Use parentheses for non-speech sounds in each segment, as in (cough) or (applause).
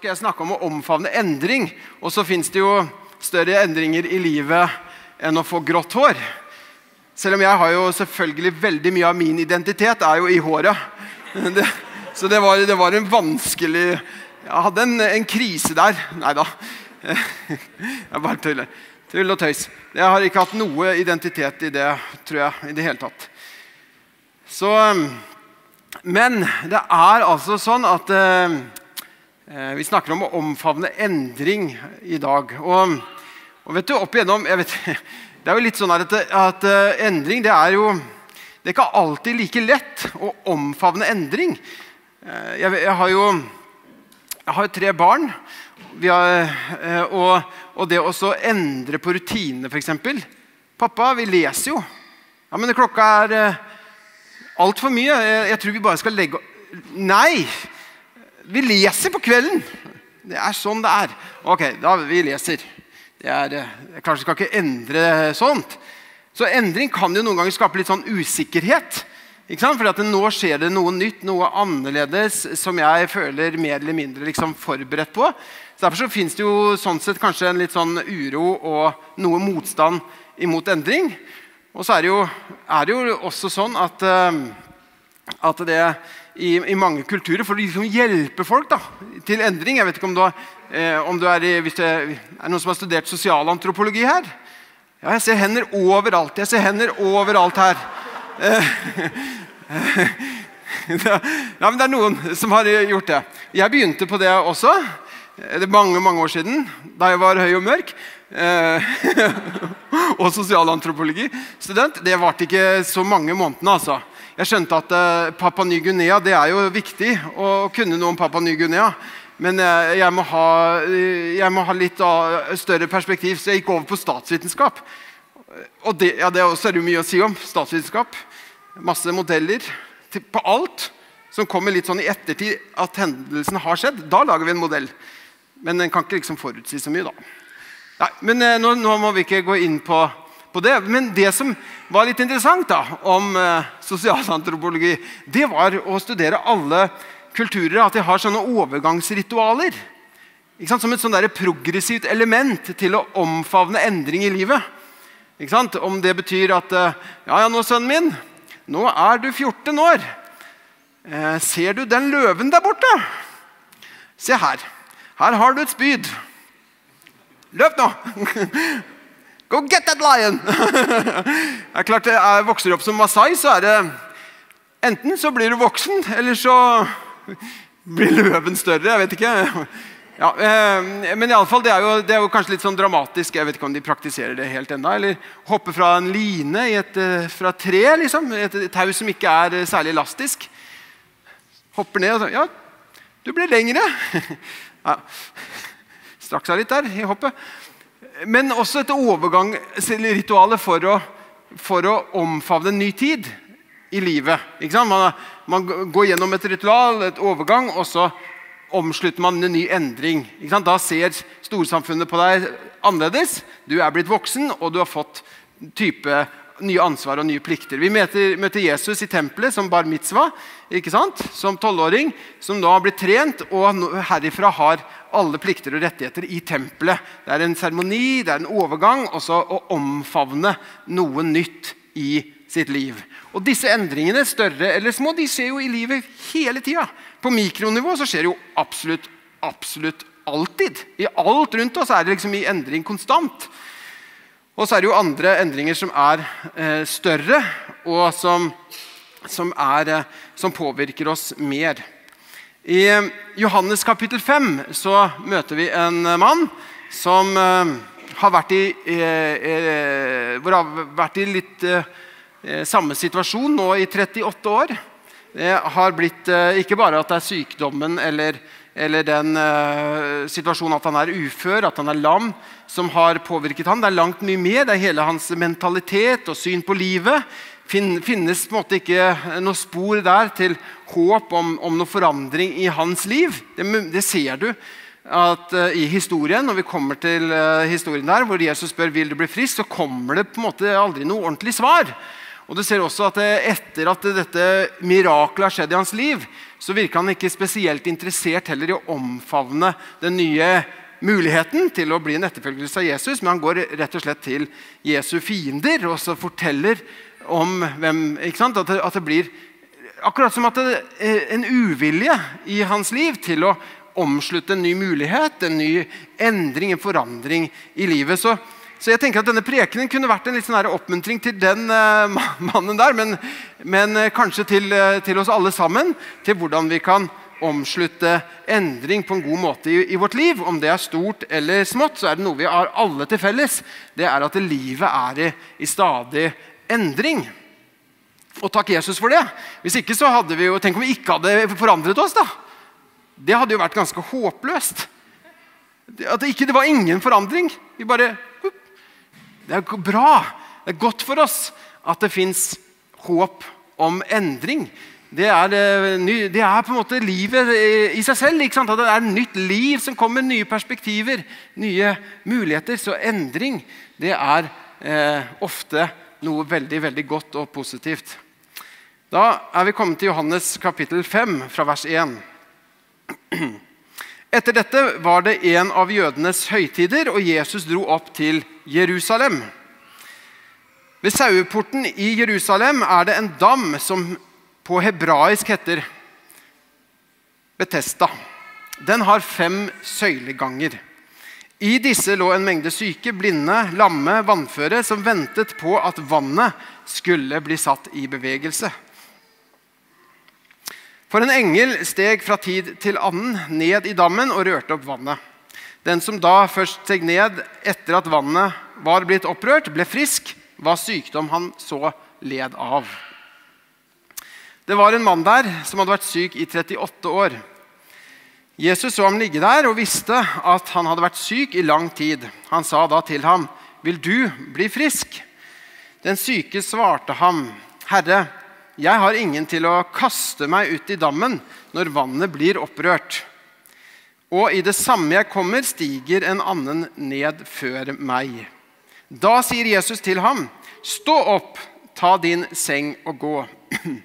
skal jeg snakke om å omfavne endring. Og så fins det jo større endringer i livet enn å få grått hår. Selv om jeg har jo selvfølgelig veldig mye av min identitet er jo i håret. Det, så det var, det var, en vanskelig Jeg hadde en, en krise der. Nei da. Jeg bare tuller. Tull og tøys. Jeg har ikke hatt noe identitet i det, tror jeg, i det hele tatt. Så Men det er altså sånn at Eh, vi snakker om å omfavne endring i dag. Og, og vet du, opp igjennom vet, (laughs) Det er jo litt sånn at, at uh, endring det er jo Det er ikke alltid like lett å omfavne endring. Uh, jeg, jeg, har jo jeg har tre barn. Har, og, og, det å endre på rutinene, f.eks. Pappa, vi leser jo. Ja, Men klokka er altfor mye. Jeg, jeg tror vi bare skal legge Nei! Vi leser på kvelden. Det er sånn det er. Ok, da vi leser. Det er, eh, jeg kanskje skal ikke endre sånt. Så endring kan jo noen ganger skape litt sånn usikkerhet. Ikke sant? Fordi at Nå skjer det noe nytt, noe annerledes, som jeg føler mer eller mindre liksom forberedt på. Så Derfor så fins det jo sånn sett kanskje en litt sånn uro og noe motstand imot endring. Og så er det jo, er det jo også sånn at, eh, at det i, i, mange kulturer for å liksom hjelpe folk da, til endring. Jeg vet ikke om du, har, eh, om du er, hvis det er noen som har studert sosialantropologi her? Ja, jeg ser hender overalt. Jeg ser hender overalt her. (laughs) ja, men det er noen som har gjort det. Jeg begynte på det også. Det er mange mange år siden, da jeg var høy og mørk. Eh, (laughs) og sosialantropologi. Student. Det varte ikke så mange månedene. altså. Jeg skjønte at uh, Papua Ny-Guinea det er jo viktig å kunne noe om Papua Ny-Guinea. Men uh, jeg, må ha, uh, jeg, må ha, litt større perspektiv, så jeg gikk over på statsvitenskap. Og det, ja, det også er det mye å si om. Statsvitenskap. Masse modeller til, på alt som kommer litt sånn i ettertid at hendelsen har skjedd. Da lager vi en modell. Men den kan ikke liksom forutsi så mye, da. Nei, men nå, nå må vi ikke gå inn på på det. Men det som var litt interessant da, om eh, sosialantropologi, det var å studere alle kulturer. At de har sånne overgangsritualer. Som et sånn progressivt element til å omfavne endring i livet. Om det betyr at eh, Ja, ja, nå, sønnen min, nå er du 14 år. Eh, ser du den løven der borte? Se her. Her har du et spyd. Løp nå! (laughs) Go get that lion! (laughs) det er klart, jeg Vokser opp som masai, så er det Enten så blir du voksen, eller så (laughs) blir løven større. Jeg vet ikke. Ja, eh, men i alle fall, det er, jo, det er jo kanskje litt sånn dramatisk. Jeg vet ikke om de praktiserer det helt enda, Eller hoppe fra en line et, eh, fra tre, liksom. Et, tau som ikke er eh, særlig elastisk. Hopper ned og sånn Ja, du blir lengre. (laughs) ja. Strakk seg litt der i hoppet men også et overgangsritual for for å omfavne en ny tid i livet. Man, man, går gjennom et ritual, et overgang, og så omslutter man en ny endring. Da ser storsamfunnet på deg annerledes. Du er blitt voksen, og du har fått type nye ansvar og nye plikter. Vi møter, møter Jesus i tempelet som bar mitzvah, ikke sant? som tolvåring, som nå har blitt trent og herifra har alle plikter og rettigheter i tempelet. Det er en seremoni, det er en overgang, og så å omfavne noe nytt i sitt liv. Og Disse endringene, større eller små, de skjer jo i livet hele tida. På mikronivå så skjer det jo absolutt, absolutt alltid. I alt rundt oss er det liksom i endring konstant. Og så er det jo andre endringer som er eh, større, og som, som, er, eh, som påvirker oss mer. I Johannes kapittel 5 så møter vi en mann som eh, har vært i, uh, hvor har vært i litt samme situasjon nå i 38 år. Det har blitt ikke bare at det er sykdommen eller, eller den situasjonen at han er ufør, at han er lam, som har påvirket ham. Det er langt mye mer. Det er hele hans mentalitet og syn på livet finnes på en måte ikke noe spor der til håp om, om noe forandring i hans liv. Det, det ser du at, uh, i historien. Når vi kommer til uh, historien der, hvor Jesus spør vil du bli frisk, så kommer det på en måte aldri noe ordentlig svar. Og du ser også at Etter at dette mirakelet har skjedd i hans liv, så virker han ikke spesielt interessert heller i å omfavne den nye muligheten til å bli en etterfølgelse av Jesus, men han går rett og slett til Jesu fiender og så forteller om hvem at det, at det, blir akkurat som at det er en uvilje i hans liv til å omslutte en ny mulighet, en ny endring, en forandring i livet. Så, så jeg tenker at denne prekenen kunne vært en litt sånn oppmuntring til den uh, (laughs) mannen der, men, men uh, kanskje til, uh, til, oss alle sammen. Til hvordan vi kan omslutte endring på en god måte i, i, vårt liv. Om det er stort eller smått, så er det noe vi har alle til felles. Det er at livet er i, i stadig endring. Og takk Jesus for det. Hvis ikke så hadde vi jo, Tenk om vi ikke hadde forandret oss. da. Det hadde jo vært ganske håpløst. At det, ikke, det var ingen forandring. Vi bare Det er bra. Det er godt for oss at det fins håp om endring. Det er, eh, det er, på en måte livet i seg selv. At det er nytt liv som kommer, nye perspektiver, nye muligheter. Så endring det er eh, ofte noe veldig veldig godt og positivt. Da er vi kommet til Johannes kapittel 5, fra vers 1. (clears throat) Etter dette var det en av jødenes høytider, og Jesus dro opp til Jerusalem. Ved saueporten i Jerusalem er det en dam som på hebraisk heter Betesta. Den har fem søyleganger. I disse lå en mengde syke, blinde, lamme, vannføre som ventet på at vannet skulle bli satt i bevegelse. For en engel steg fra tid til annen ned i dammen og rørte opp vannet. Den som da først steg ned etter at vannet var blitt opprørt, ble frisk, hva sykdom han så led av. Det var en mann der som hadde vært syk i 38 år. Jesus så ham ligge der og visste at han hadde vært syk i lang tid. Han sa da til ham, 'Vil du bli frisk?' Den syke svarte ham, 'Herre, jeg har ingen til å kaste meg ut i dammen når vannet blir opprørt.' Og i det samme jeg kommer, stiger en annen ned før meg. Da sier Jesus til ham, 'Stå opp, ta din seng og gå.' (clears throat)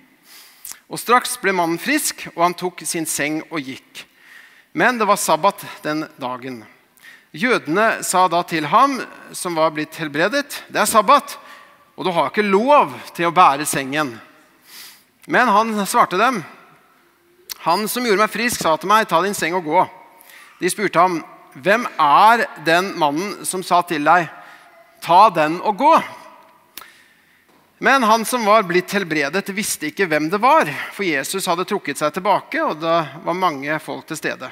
Og straks ble mannen frisk, og han tok sin seng og gikk. Men det var sabbat den dagen. Jødene sa da til ham som var blitt helbredet, 'Det er sabbat, og du har ikke lov til å bære sengen.' Men han svarte dem, 'Han som gjorde meg frisk, sa til meg, ta din seng og gå.' De spurte ham, 'Hvem er den mannen som sa til deg, ta den og gå?' Men han som var blitt helbredet, visste ikke hvem det var, for Jesus hadde trukket seg tilbake, og det var mange folk til stede.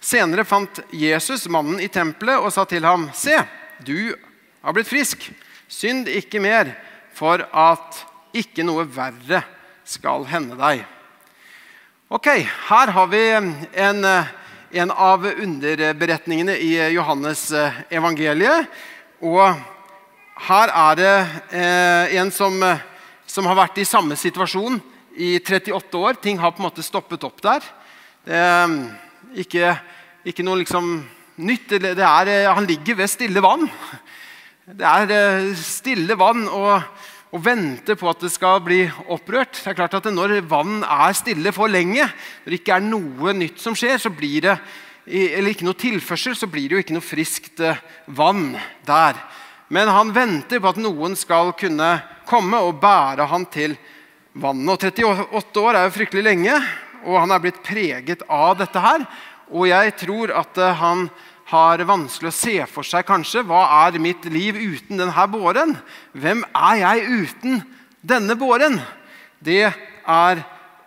Senere fant Jesus mannen i tempelet og sa til ham, 'Se, du har blitt frisk. Synd ikke mer, for at ikke noe verre skal hende deg.' Ok, Her har vi en, en av underberetningene i Johannes evangeliet. Og her er det eh, en som, som, har vært i samme situasjon i 38 år. Ting har på en måte stoppet opp der. Det, ikke, ikke noe liksom nytt. Det er, eh, han ligger ved stille vann. Det er eh, stille vann og, og venter på at det skal bli opprørt. Det er klart at Når vann er stille for lenge, når det ikke er noe nytt som skjer, så blir det eller ikke noe tilførsel, så blir det jo ikke noe friskt eh, vann der. Men han venter på at noen skal kunne komme og bære han til vannet. Og 38 år er jo fryktelig lenge, og han er blitt preget av dette her. Og jeg tror at eh, han har vanskelig å se for seg kanskje hva er mitt liv uten denne båren. Hvem er jeg uten denne båren? Det er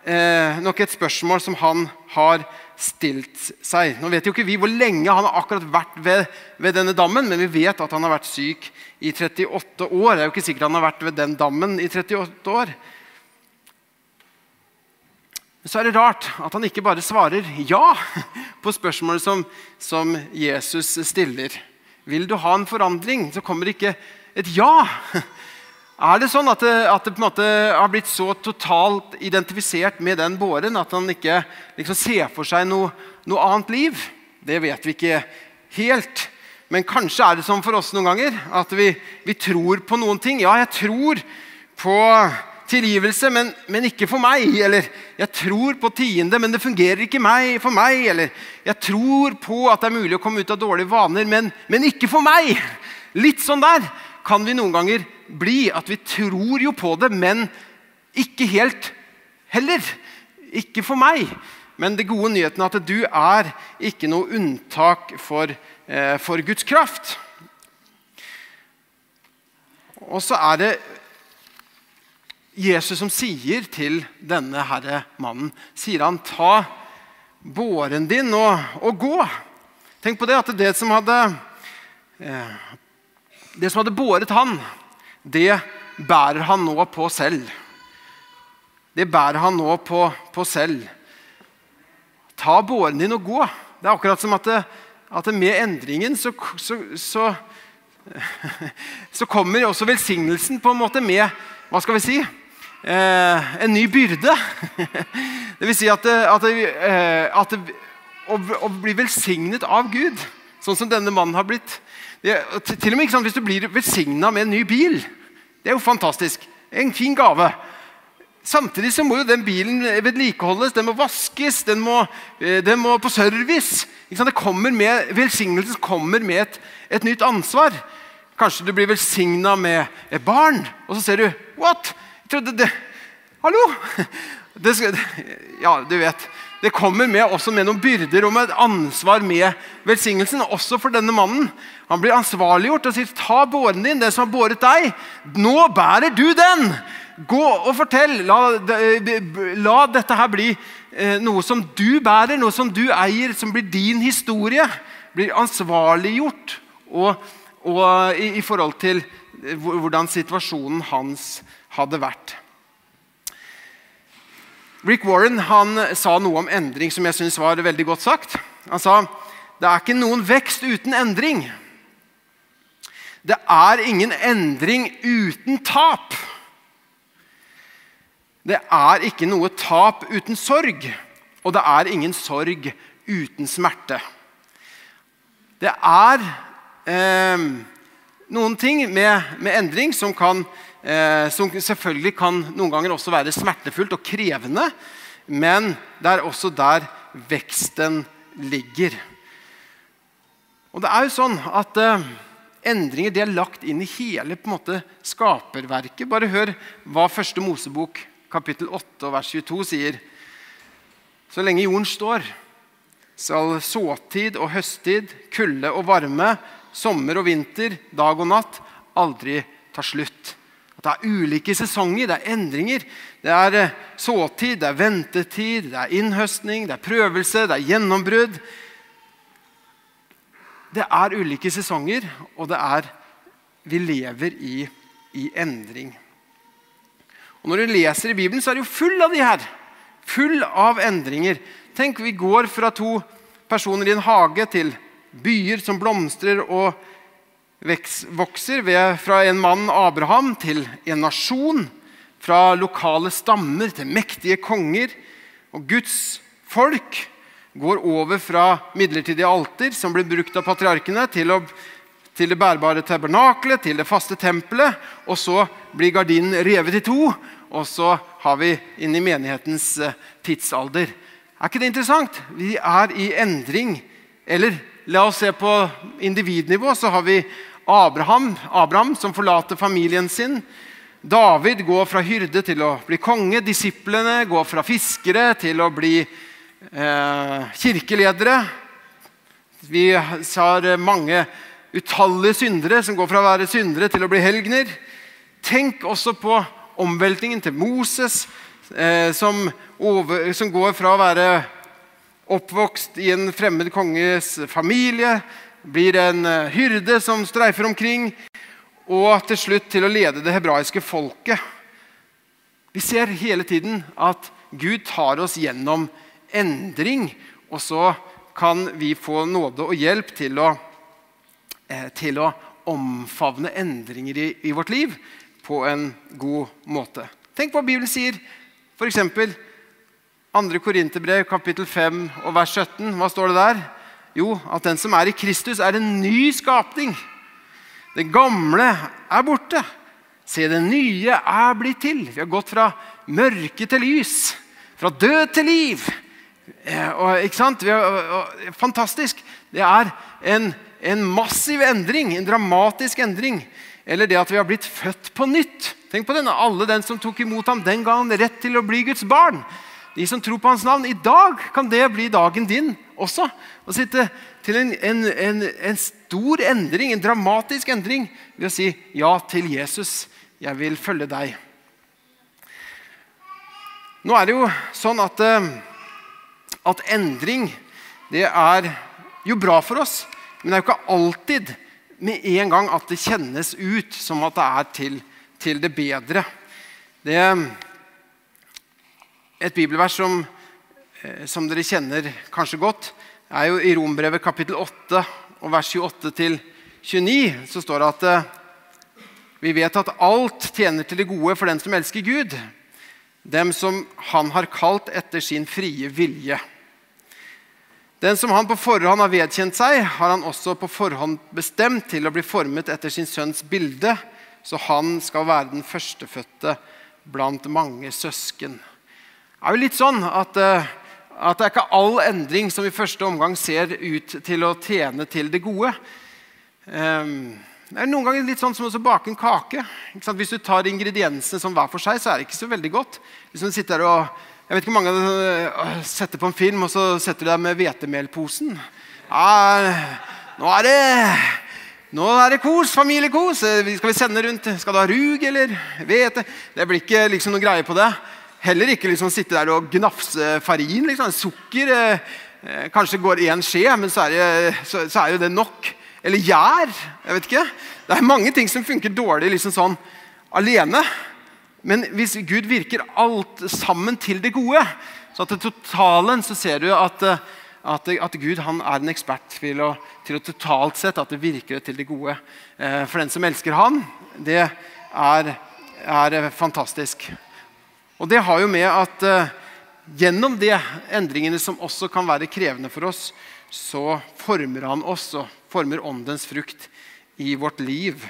eh, nok et spørsmål som han har stilt seg. Nå vet jo ikke vi hvor lenge han har akkurat vært ved, ved, denne dammen, men vi vet at han har vært syk i 38 år. Det er jo ikke sikkert han har vært ved den dammen i 38 år. Men Så er det rart at han ikke bare svarer ja på spørsmålet som, som Jesus stiller. Vil du ha en forandring? Så kommer det ikke et ja. Er det sånn at det, at det, på en måte har blitt så totalt identifisert med den båren at han ikke liksom ser for seg noe, noe, annet liv? Det vet vi ikke helt. Men kanskje er det sånn for oss noen ganger at vi, vi tror på noen ting. Ja, jeg tror på tilgivelse, men, men, ikke for meg. Eller jeg tror på tiende, men det fungerer ikke meg, for meg. Eller jeg tror på at det er mulig å komme ut av dårlige vaner, men, men ikke for meg. Litt sånn der kan vi noen ganger bli. At vi tror jo på det, men ikke helt heller. Ikke for meg. Men det gode nyheten er at du er ikke noe unntak for, eh, for Guds kraft. Og så er det Jesus som sier til denne herre mannen sier han, 'Ta båren din og, og gå'. Tenk på det at det som hadde eh, det som hadde båret han, det bærer han nå på selv. Det bærer han nå på, på selv. Ta båren din og gå. Det er akkurat som at, det, at det med endringen så, så, så, (laughs) så kommer også velsignelsen på en måte med hva skal vi si, eh, en ny byrde. (laughs) Det vil si at, at, eh, at å, å, bli velsignet av Gud, sånn som denne mannen har blitt det, til og med sant, Hvis du blir velsigna med en ny bil, det er jo fantastisk. En fin gave. Samtidig så må jo den bilen vedlikeholdes, den må vaskes, den må, eh, den må på service. Det kommer med, Velsignelsen kommer med et, et nytt ansvar. Kanskje du blir velsigna med et barn, og så ser du What? Trodde det Hallo! Det skal, ja, du vet. Det kommer med, også med noen byrder og med et ansvar med velsignelsen. Også for denne mannen. Han blir ansvarliggjort og sier, 'Ta båren din, det som har båret deg. Nå bærer du den!' Gå og fortell. La, la dette her bli eh, noe som du bærer, noe som du eier, som blir din historie. Blir ansvarliggjort og, og i, i, forhold til eh, hvordan situasjonen hans hadde vært. Rick Warren han sa noe om endring som jeg synes var veldig godt sagt. Han sa det er ikke noen vekst uten endring. Det er ingen endring uten tap. Det er ikke noe tap uten sorg, og det er ingen sorg uten smerte. Det er eh, noen ting med, med endring som, kan, eh, som selvfølgelig kan noen ganger også være smertefullt og krevende, men det er også der veksten ligger. Og det er jo sånn at eh, Endringer er lagt inn i hele på en måte, skaperverket. Bare hør hva første Mosebok kapittel 8 vers 22 sier Så lenge jorden står, skal såtid og høsttid, kulde og varme, sommer og vinter, dag og natt aldri ta slutt. At det er ulike sesonger, det er endringer. Det er eh, såtid, det er ventetid, det er innhøstning, det er prøvelse, det er gjennombrudd. Det er ulike sesonger, og det er Vi lever i, i endring. Og Når du leser i Bibelen, så er det jo full av de her. Full av endringer. Tenk, vi går fra to personer i en hage til byer som blomstrer og vokser. Ved, fra en mann, Abraham, til en nasjon. Fra lokale stammer til mektige konger. Og Guds folk går over fra midlertidige alter, som ble brukt av patriarkene, til å til det bærbare tabernakelet, til det faste tempelet. Og så blir gardinen revet i to, og så har vi inn i menighetens eh, tidsalder. Er ikke det interessant? Vi er i endring. Eller la oss se på individnivå. Så har vi Abraham, Abraham som forlater familien sin. David går fra hyrde til å bli konge. Disiplene går fra fiskere til å bli eh, kirkeledere. Vi har mange utallige syndere som går fra å være syndere til å bli helgener. Tenk også på omveltningen til Moses, eh, som, over, som, går fra å være oppvokst i en fremmed konges familie, blir en eh, hyrde som streifer omkring, og til slutt til å lede det hebraiske folket. Vi ser hele tiden at Gud tar oss gjennom endring, og så kan vi få nåde og hjelp til å, eh, til å omfavne endringer i, i vårt liv på en god måte. Tenk hva Bibelen sier. F.eks. 2. Korinterbrev kapittel 5 og vers 17. Hva står det der? Jo, at den som er i Kristus, er en ny skapning. Det gamle er borte. Se, det nye er blitt til. Vi har gått fra mørke til lys. Fra død til liv. Eh, og, ikke sant? Har, fantastisk. Det er en, en, massiv endring, en dramatisk endring. Eller det at vi har blitt født på nytt. Tenk på denne, Alle den som tok imot ham den gangen, rett til å bli Guds barn. De som tror på hans navn. I dag kan det bli dagen din også. Å sitte til en, en, en, en stor endring, en dramatisk endring, ved å si ja til Jesus. Jeg vil følge deg. Nå er det jo sånn at eh, at endring det er jo bra for oss, men det er jo ikke alltid med en gang at det kjennes ut som at det er til, til det bedre. Det, et bibelvers som, eh, som, dere kjenner kanskje godt, er jo i Rombrevet kapittel 8 og vers 28 29. Så står det at eh, vi vet at alt tjener til det gode for den som elsker Gud, dem som Han har kalt etter sin frie vilje. Den som han på forhånd har vedkjent seg, har han også på forhånd bestemt til å bli formet etter sin sønns bilde, så han skal være den førstefødte blant mange søsken. Det er jo litt sånn at, eh, at det er ikke all endring som i første omgang ser ut til å tjene til det gode. Ehm, det er noen ganger litt sånn som å bake en kake. Hvis du tar ingrediensene som hver for seg, så er det ikke så veldig godt. Hvis du sitter og jeg vet ikke hvor mange øh, setter på en film, og så setter du deg med hvetemelposen. Ja, nå er det nå er det kos, familiekos. Skal vi sende rundt? Skal du ha rug eller hvete? Det blir ikke liksom noe greie på det. Heller ikke liksom sitte der og gnafse farin. Liksom. Sukker eh, eh kanskje går én skje, men så er, det, så, så er, jo det nok. Eller gjær. Jeg vet ikke. Det er mange ting som funker dårlig liksom sånn alene. Men hvis Gud virker alt sammen til det gode, så til totalen så ser du at, eh, at, at Gud er en ekspert til å, til å, totalt sett at det virker til det gode. Eh, for den som elsker Han, det er, er fantastisk. Og det har jo med at uh, gjennom de endringene som også kan være krevende for oss, så former han oss og former åndens frukt i vårt liv.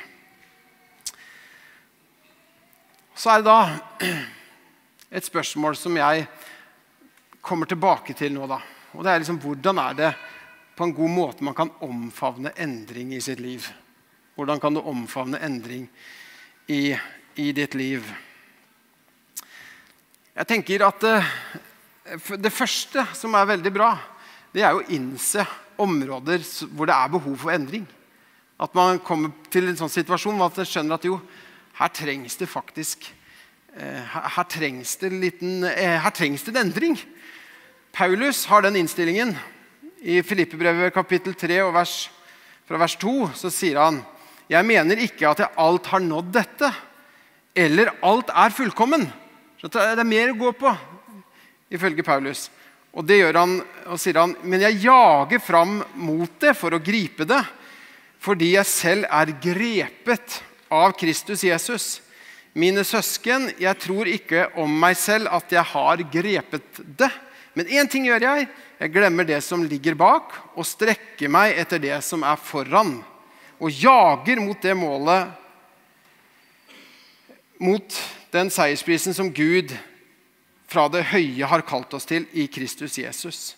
Så er det da (clears throat) et spørsmål som jeg kommer tilbake til nå. da. Og det er liksom, Hvordan er det på en god måte man kan omfavne endring i sitt liv? Hvordan kan du omfavne endring i, i ditt liv? Jeg tenker at eh, det første som er veldig bra, det er å innse områder hvor det er behov for endring. At man kommer til en sånn situasjon hvor man skjønner at jo, her trengs det faktisk eh, her, trengs det liten, eh, her trengs det en endring. Paulus har den innstillingen. I Filippebrevet kapittel 3 og vers, fra vers 2 så sier han Jeg mener ikke at jeg alt har nådd dette, eller alt er fullkommen. Det er mer å gå på, ifølge Paulus. Og det gjør han, og sier han, men jeg jager fram mot det for å gripe det, fordi jeg selv er grepet av Kristus Jesus. Mine søsken, jeg tror ikke om meg selv at jeg har grepet det. Men én ting gjør jeg. Jeg glemmer det som ligger bak, og strekker meg etter det som er foran. Og jager mot det målet, mot den seiersprisen som Gud fra det høye har kalt oss til i Kristus Jesus.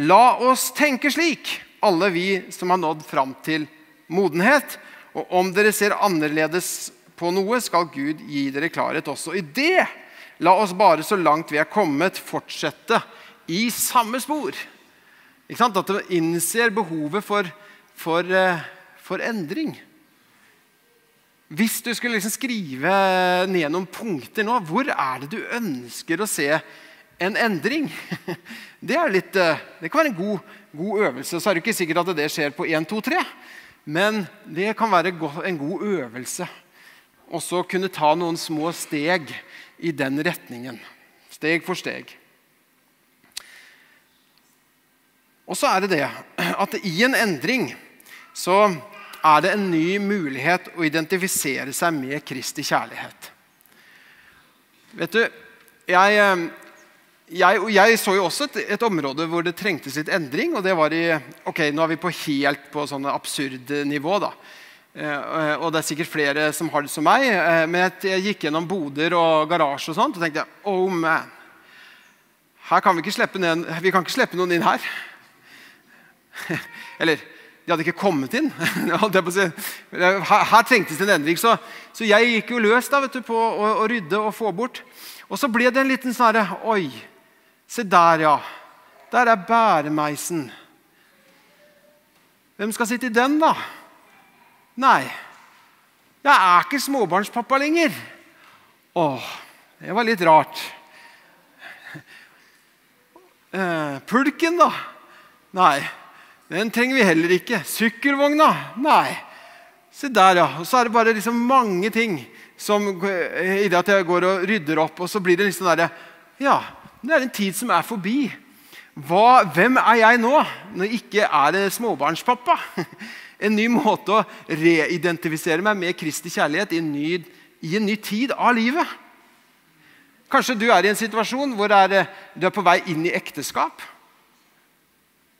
La oss tenke slik, alle vi som har nådd fram til modenhet. Og om dere ser annerledes på noe, skal Gud gi dere klarhet også i det. La oss bare så langt vi er kommet, fortsette i samme spor. At vi innser behovet for, for, eh, for endring. Hvis du skulle liksom skrive ned noen punkter nå, hvor er det du ønsker å se en endring? (laughs) Det, litt, eh, det kan være en god, god, øvelse. Så er det ikke sikkert at det skjer på 1, 2, 3. Men det kan være en god øvelse. Og så kunne ta noen små steg i den retningen. Steg for steg. Og så er det det at i en endring så er det en ny mulighet å identifisere seg med Kristi kjærlighet. Vet du, jeg eh, jeg, jeg, så jo også et, et, område hvor det trengtes litt endring. og det var i, ok, Nå er vi på helt på sånn absurd nivå. da. Eh, og det er sikkert flere som har det som meg. Eh, men jeg gikk gjennom boder og garasje og sånt og tenkte oh man, her kan vi, ikke slippe ned, vi kan ikke slippe noen inn her. (laughs) Eller de hadde ikke kommet inn. (laughs) Her, her trengtes det en endring. Så, så, jeg gikk jo løs da, du, på å, å, rydde og få bort. Og så ble det en liten sånn Oi, se der, ja. Der er bæremeisen. Hvem skal sitte i den, da? Nei, jeg er ikke småbarnspappa lenger. Åh, det var litt rart. Eh, pulken, da? Nei, den trenger vi heller ikke. Sykkelvogna? Nei. Se der, ja. Og så er det bare liksom mange ting som i det at jeg går og rydder opp, og så blir det liksom derre Ja, det er en tid som er forbi. Hva, hvem er jeg nå, når jeg ikke er småbarnspappa? (laughs) En ny måte å reidentifisere meg med Kristi kjærlighet i en ny, i en ny tid av livet. Kanskje du er i en situasjon hvor er, du er på vei inn i ekteskap.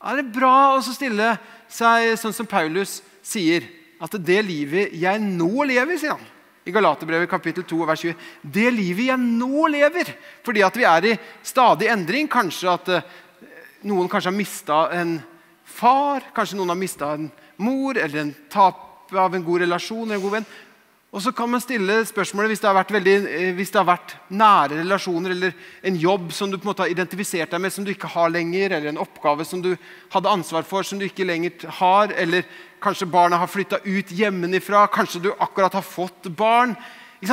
Er det bra å stille seg sånn som Paulus sier, at det livet jeg nå lever, sier han i Galaterbrevet kapittel 2, vers 20. Det livet jeg nå lever, fordi at vi er i stadig endring. Kanskje at eh, noen kanskje har mista en far, kanskje noen har mista en mor eller en tap av en god relasjon. eller en god venn. Og så kan man stille spørsmålet hvis det, veldig, eh, hvis det har vært nære relasjoner eller en jobb som du på en måte har identifisert deg med, som du ikke har lenger, eller en oppgave som du hadde ansvar for, som du ikke lenger har, eller kanskje barna har flytta ut hjemmefra, kanskje du akkurat har fått barn.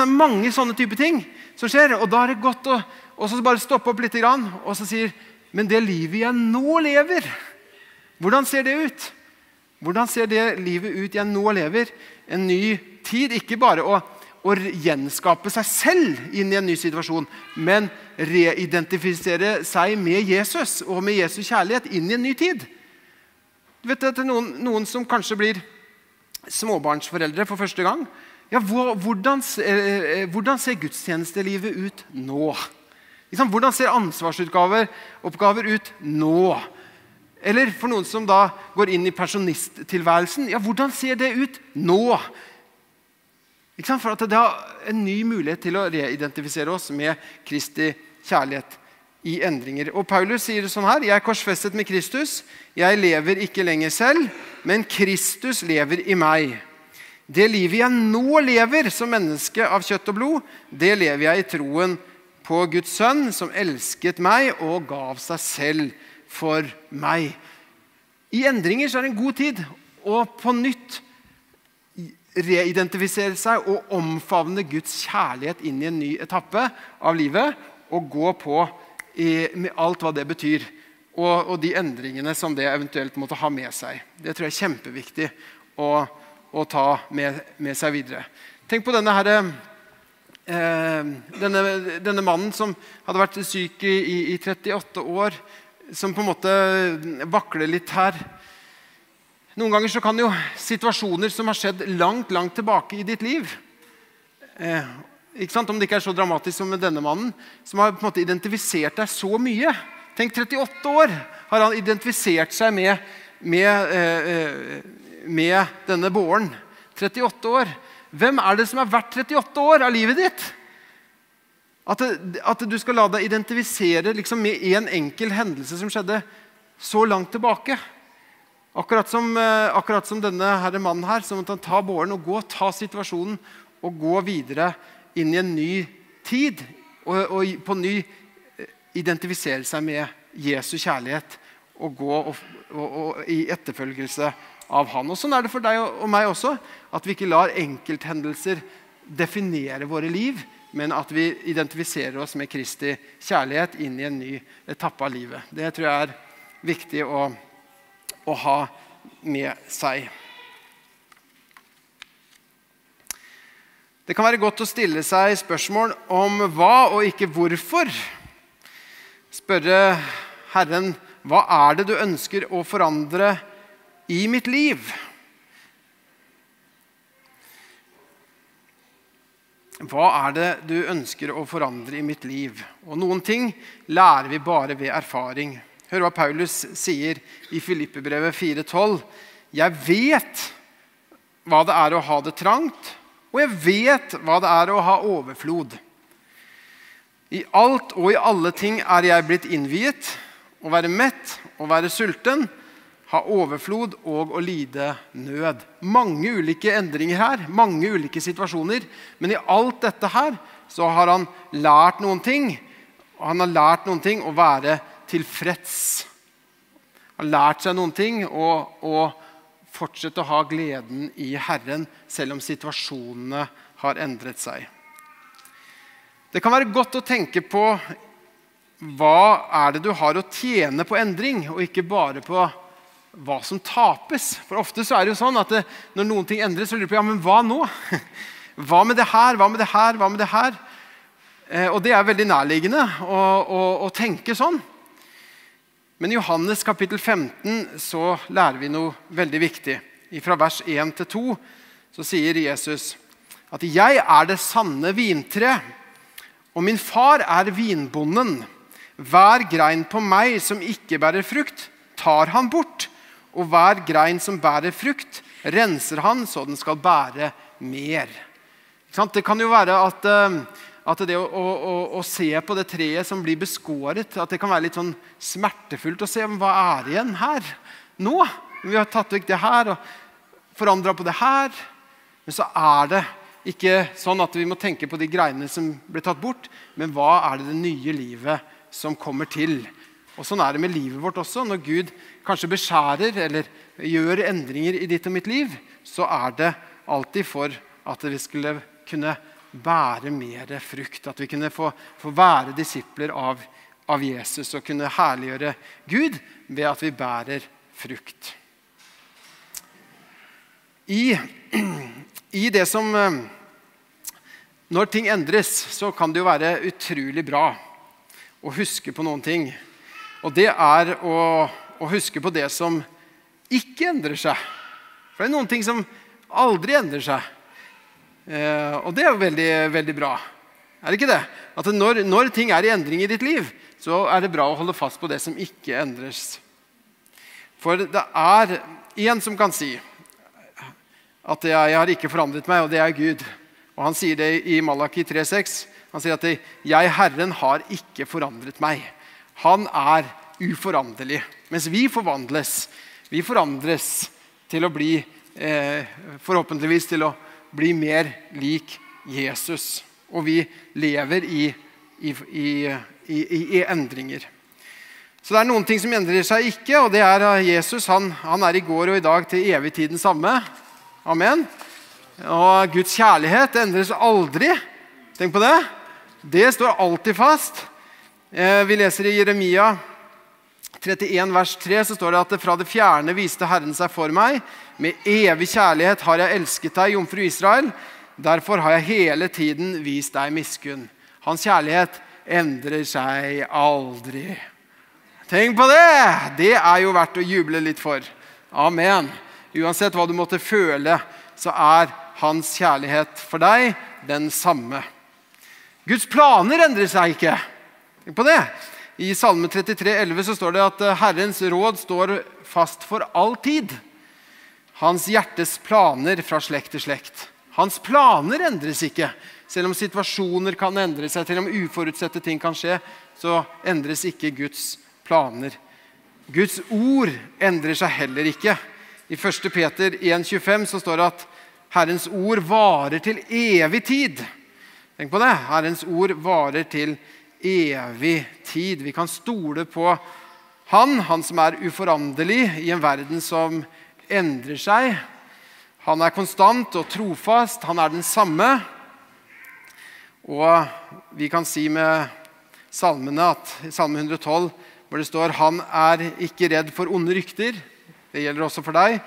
Mange sånne type ting som skjer. Og da er det godt å bare stoppe opp litt og så sier Men det livet jeg nå lever, hvordan ser det ut? Hvordan ser det livet ut jeg nå lever? En ny tid. Ikke bare å, å gjenskape seg selv inn i en ny situasjon, men reidentifisere seg med Jesus og med Jesus kjærlighet inn i en ny tid. Du vet er noen, noen som kanskje blir småbarnsforeldre for første gang. Ja, hvordan, eh, eh, hvordan ser gudstjenestelivet ut nå? Hvordan ser ansvarsoppgaver ut nå? Eller for noen som da går inn i pensjonisttilværelsen. Ja, hvordan ser det ut nå? For at Det er en ny mulighet til å reidentifisere oss med Kristi kjærlighet i endringer. Og Paulus sier det sånn her.: Jeg er korsfestet med Kristus. Jeg lever ikke lenger selv, men Kristus lever i meg. Det livet jeg nå lever som menneske av kjøtt og blod, det lever jeg i troen på Guds sønn, som elsket meg og gav seg selv for meg. I endringer så er det en god tid å på nytt reidentifisere seg og omfavne Guds kjærlighet inn i en ny etappe av livet. Og gå på i, med alt hva det betyr, og, og, de endringene som det eventuelt måtte ha med seg. Det tror jeg er kjempeviktig å, å ta med, med, seg videre. Tenk på denne, her, eh, denne, denne mannen som hadde vært syk i, i, i 38 år som på en måte vakler litt her. Noen ganger så kan jo situasjoner som har skjedd langt langt tilbake i ditt liv eh, ikke sant? Om det ikke er så dramatisk som med denne mannen, som har på en måte identifisert deg så mye. Tenk, 38 år har han identifisert seg med, med, eh, med denne båren. 38 år. Hvem er det som er verdt 38 år av livet ditt? At, at, du skal la deg identifisere liksom med én en enkel hendelse som skjedde så langt tilbake. Akkurat som, eh, akkurat som denne herre mannen her, så måtte han ta båren og gå, ta situasjonen og gå videre inn i en ny tid. Og, og på ny eh, identifisere seg med Jesu kjærlighet og gå og, og, i etterfølgelse av han. Og Sånn er det for deg og meg også. At vi ikke lar enkelthendelser definere våre liv, men at vi identifiserer oss med Kristi kjærlighet inn i en ny etappe av livet. Det tror jeg er viktig å, å ha med seg. Det kan være godt å stille seg spørsmål om hva og ikke hvorfor. Spørre Herren hva er det du ønsker å forandre i mitt liv? Hva er det du ønsker å forandre i mitt liv? Og Noen ting lærer vi bare ved erfaring. Hør hva Paulus sier i Filippebrevet 4,12. Jeg vet hva det er å ha det trangt, og jeg vet hva det er å ha overflod. I alt og i alle ting er jeg blitt innviet. Å være mett, å være sulten, ha overflod og å lide nød. Mange ulike endringer her, mange ulike situasjoner. Men i alt dette her så har han lært noen ting. Han har lært noen ting å være tilfreds. Har lært seg noen ting og, og fortsette å ha gleden i Herren selv om situasjonene har endret seg. Det kan være godt å tenke på hva er det du har å tjene på endring, og ikke bare på hva som tapes. For ofte så er det jo sånn at det, når noen ting endres, så lurer du på ja, men hva nå? (laughs) Hva med det her? Hva med det her? Hva med det her? Eh, og det er veldig nærliggende å, å, å tenke sånn. Men i Johannes kapittel 15 så lærer vi noe veldig viktig. Fra vers 1 til 2 så sier Jesus at 'jeg er det sanne vintre, og min far er vinbonden'. Hver grein på meg som ikke bærer frukt, tar han bort. Og hver grein som bærer frukt, renser han så den skal bære mer. Det kan jo være at uh, at det å, å, å, se på det treet som blir beskåret, at det kan være litt sånn smertefullt å se hva er igjen her nå. Vi har tatt vekk det her og forandra på det her. Men så er det ikke sånn at vi må tenke på de greiene som ble tatt bort, men hva er det det nye livet som kommer til? Og Sånn er det med livet vårt også. Når Gud kanskje beskjærer eller gjør endringer i ditt og mitt liv, så er det alltid for at vi skulle kunne bære mer frukt. At vi kunne få, få være disipler av, av, Jesus og kunne herliggjøre Gud ved at vi bærer frukt. I, (clears throat) i det som eh, Når ting endres, så kan det jo være utrolig bra å huske på noen ting. Og det er å, å huske på det som ikke endrer seg. For det er noen ting som aldri endrer seg. Eh, og det er jo veldig, veldig bra. Er det ikke det? At når, når, ting er i endring i ditt liv, så er det bra å holde fast på det som ikke endres. For det er én som kan si at jeg, jeg har ikke forandret meg, og det er Gud. Og Han sier det i Malaki 3,6. Han sier at 'jeg, Herren, har ikke forandret meg'. Han er uforanderlig. Mens vi forvandles. Vi forandres til å bli eh, Forhåpentligvis til å bli mer lik Jesus. Og vi lever i, i, i, i, endringer. Så det er noen ting som endrer seg ikke, og det er Jesus. Han, han er i går og i dag til evig tid den samme. Amen. Og Guds kjærlighet endres aldri. Tenk på det. Det står alltid fast. Eh, vi leser i Jeremia 31 vers 3 så står det at fra det fjerne viste Herren seg for meg. Med evig kjærlighet har jeg elsket deg, jomfru Israel. Derfor har jeg hele tiden vist deg miskunn. Hans kjærlighet endrer seg aldri. Tenk på det! Det er jo verdt å juble litt for. Amen. Uansett hva du måtte føle, så er hans kjærlighet for deg den samme. Guds planer endrer seg ikke. Tenk på det. I Salme 33, 11 så står det at eh, Herrens råd står fast for all tid. Hans hjertes planer fra slekt til slekt. Hans planer endres ikke. Selv om situasjoner kan endre seg, selv om uforutsette ting kan skje, så endres ikke Guds planer. Guds ord endrer seg heller ikke. I 1. Peter 1,25 så står det at Herrens ord varer til evig tid. Tenk på det. Herrens ord varer til evig tid. Vi kan stole på Han, han som er uforanderlig i en verden som endrer seg. Han er konstant og trofast. Han er den samme. Og vi kan si med salmene at i Salme 112 hvor det står 'Han er ikke redd for onde rykter'. Det gjelder også for deg.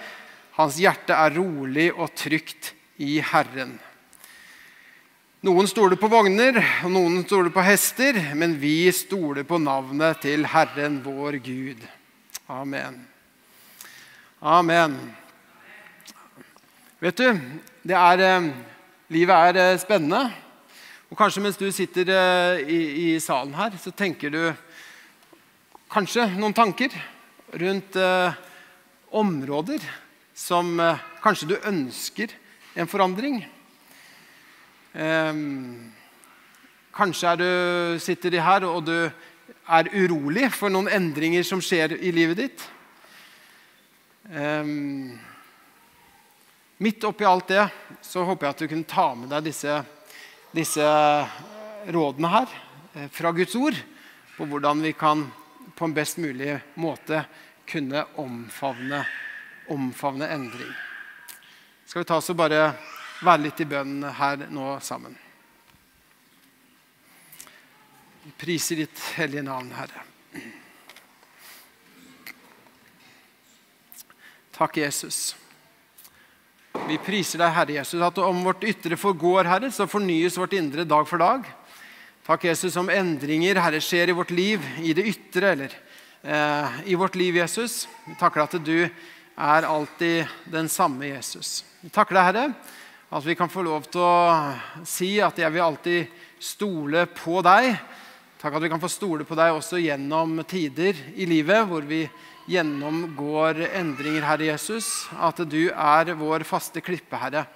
Hans hjerte er rolig og trygt i Herren. Noen stoler på vogner, og noen stoler på hester, men vi stoler på navnet til Herren vår Gud. Amen. Amen. Vet du, er, eh, livet er eh, spennende. Og kanskje mens du sitter eh, i, i, salen her, så tenker du kanskje noen tanker rundt eh, områder som eh, kanskje du ønsker en forandring. Eh, kanskje du, sitter her og du er urolig for noen endringer som skjer i livet ditt. Um, midt oppi alt det så håper jeg at du kunne ta med deg disse, disse rådene her eh, fra Guds ord på hvordan vi kan på en best mulig måte kunne omfavne, omfavne endring. Skal vi ta oss og bare være litt i bønn her nå sammen? Vi priser ditt hellige navn, Herre. Takk, Jesus. Vi priser deg, Herre Jesus, at om vårt ytre forgår, Herre, så fornyes vårt indre dag for dag. Takk, Jesus, om endringer Herre, skjer i vårt liv, i det ytre eller eh, i vårt liv, Jesus. Vi takker at du er alltid den samme Jesus. Vi takker deg, Herre, at vi kan få lov til å si at jeg vil alltid stole på deg. Takk at vi kan få stole på deg også gjennom tider i livet hvor vi gjennomgår endringer, Herre Jesus. At du er vår faste klippe, Herre.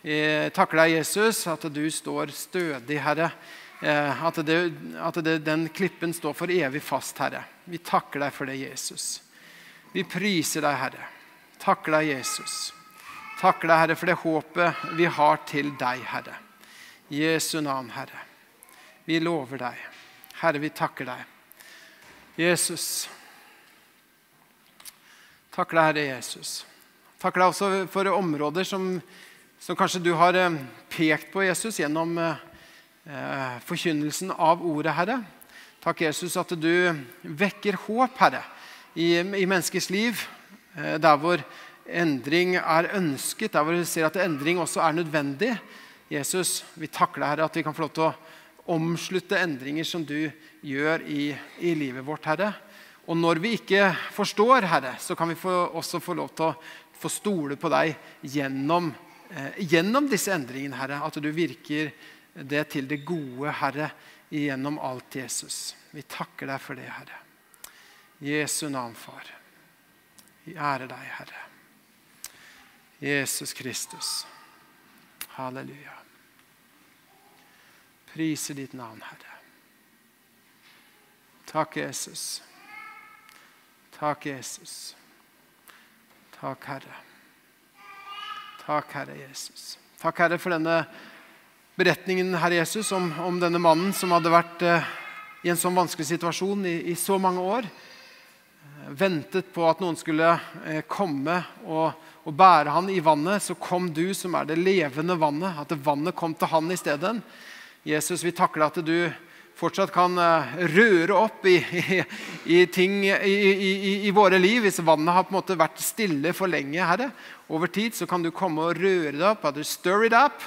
Jeg takker deg, Jesus, at du står stødig, Herre Eh, at, det, at det, den klippen står for evig fast, Herre. Vi takker deg for det, Jesus. Vi priser deg, Herre. Takker deg, Jesus. Takker deg, Herre, for det håpet vi har til deg, Herre. Jesu navn, Herre. Vi lover deg. Herre, vi takker deg. Jesus. Takker deg, Herre Jesus. Takker deg også for områder som, som kanskje du har eh, pekt på, Jesus, gjennom eh, Eh, forkynnelsen av ordet, Herre. Takk, Jesus, at du vekker håp, Herre, i, i menneskers liv. Eh, der hvor endring er ønsket, der hvor vi ser at endring også er nødvendig. Jesus, vi takker deg, Herre, at vi kan få lov til å omslutte endringer som du gjør i, i livet vårt, Herre. Og når vi ikke forstår, Herre, så kan vi få, også få lov til å få stole på deg gjennom, eh, gjennom disse endringene, Herre. At du virker det til det gode, Herre, gjennom alt Jesus. Vi takker deg for det, Herre. Jesu navn, Far. Vi ærer deg, Herre. Jesus Kristus. Halleluja. Priser ditt navn, Herre. Takk, Jesus. Takk, Jesus. Takk, Herre. Takk, Herre Jesus. Takk, Herre, for denne beretningen Herre Jesus, om, om, denne mannen som hadde vært eh, i en sånn vanskelig situasjon i, i så mange år. Eh, ventet på at noen skulle eh, komme og, og, bære han i vannet. Så kom du, som er det levende vannet. At vannet kom til han i stedet. Jesus, vi takler at du fortsatt kan eh, røre opp i, i, i ting i, i, våre liv. Hvis vannet har på en måte vært stille for lenge, Herre, over tid, så kan du komme og røre det opp. At du stir it up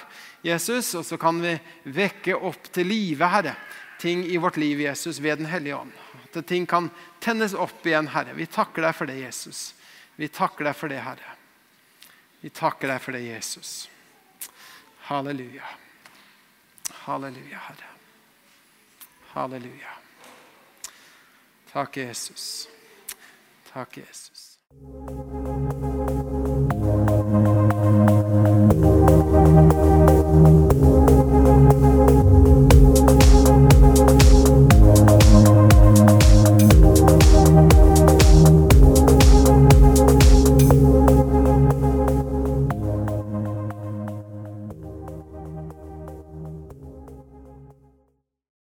Jesus, og så kan vi vekke opp til live, Herre, ting i vårt liv, Jesus, ved Den hellige ånd. At ting kan tennes opp igjen, Herre. Vi takker deg for det, Jesus. Vi takker deg for det, Herre. Vi takker deg for det, Jesus. Halleluja. Halleluja, Herre. Halleluja. Takk, Jesus. Takk, Jesus.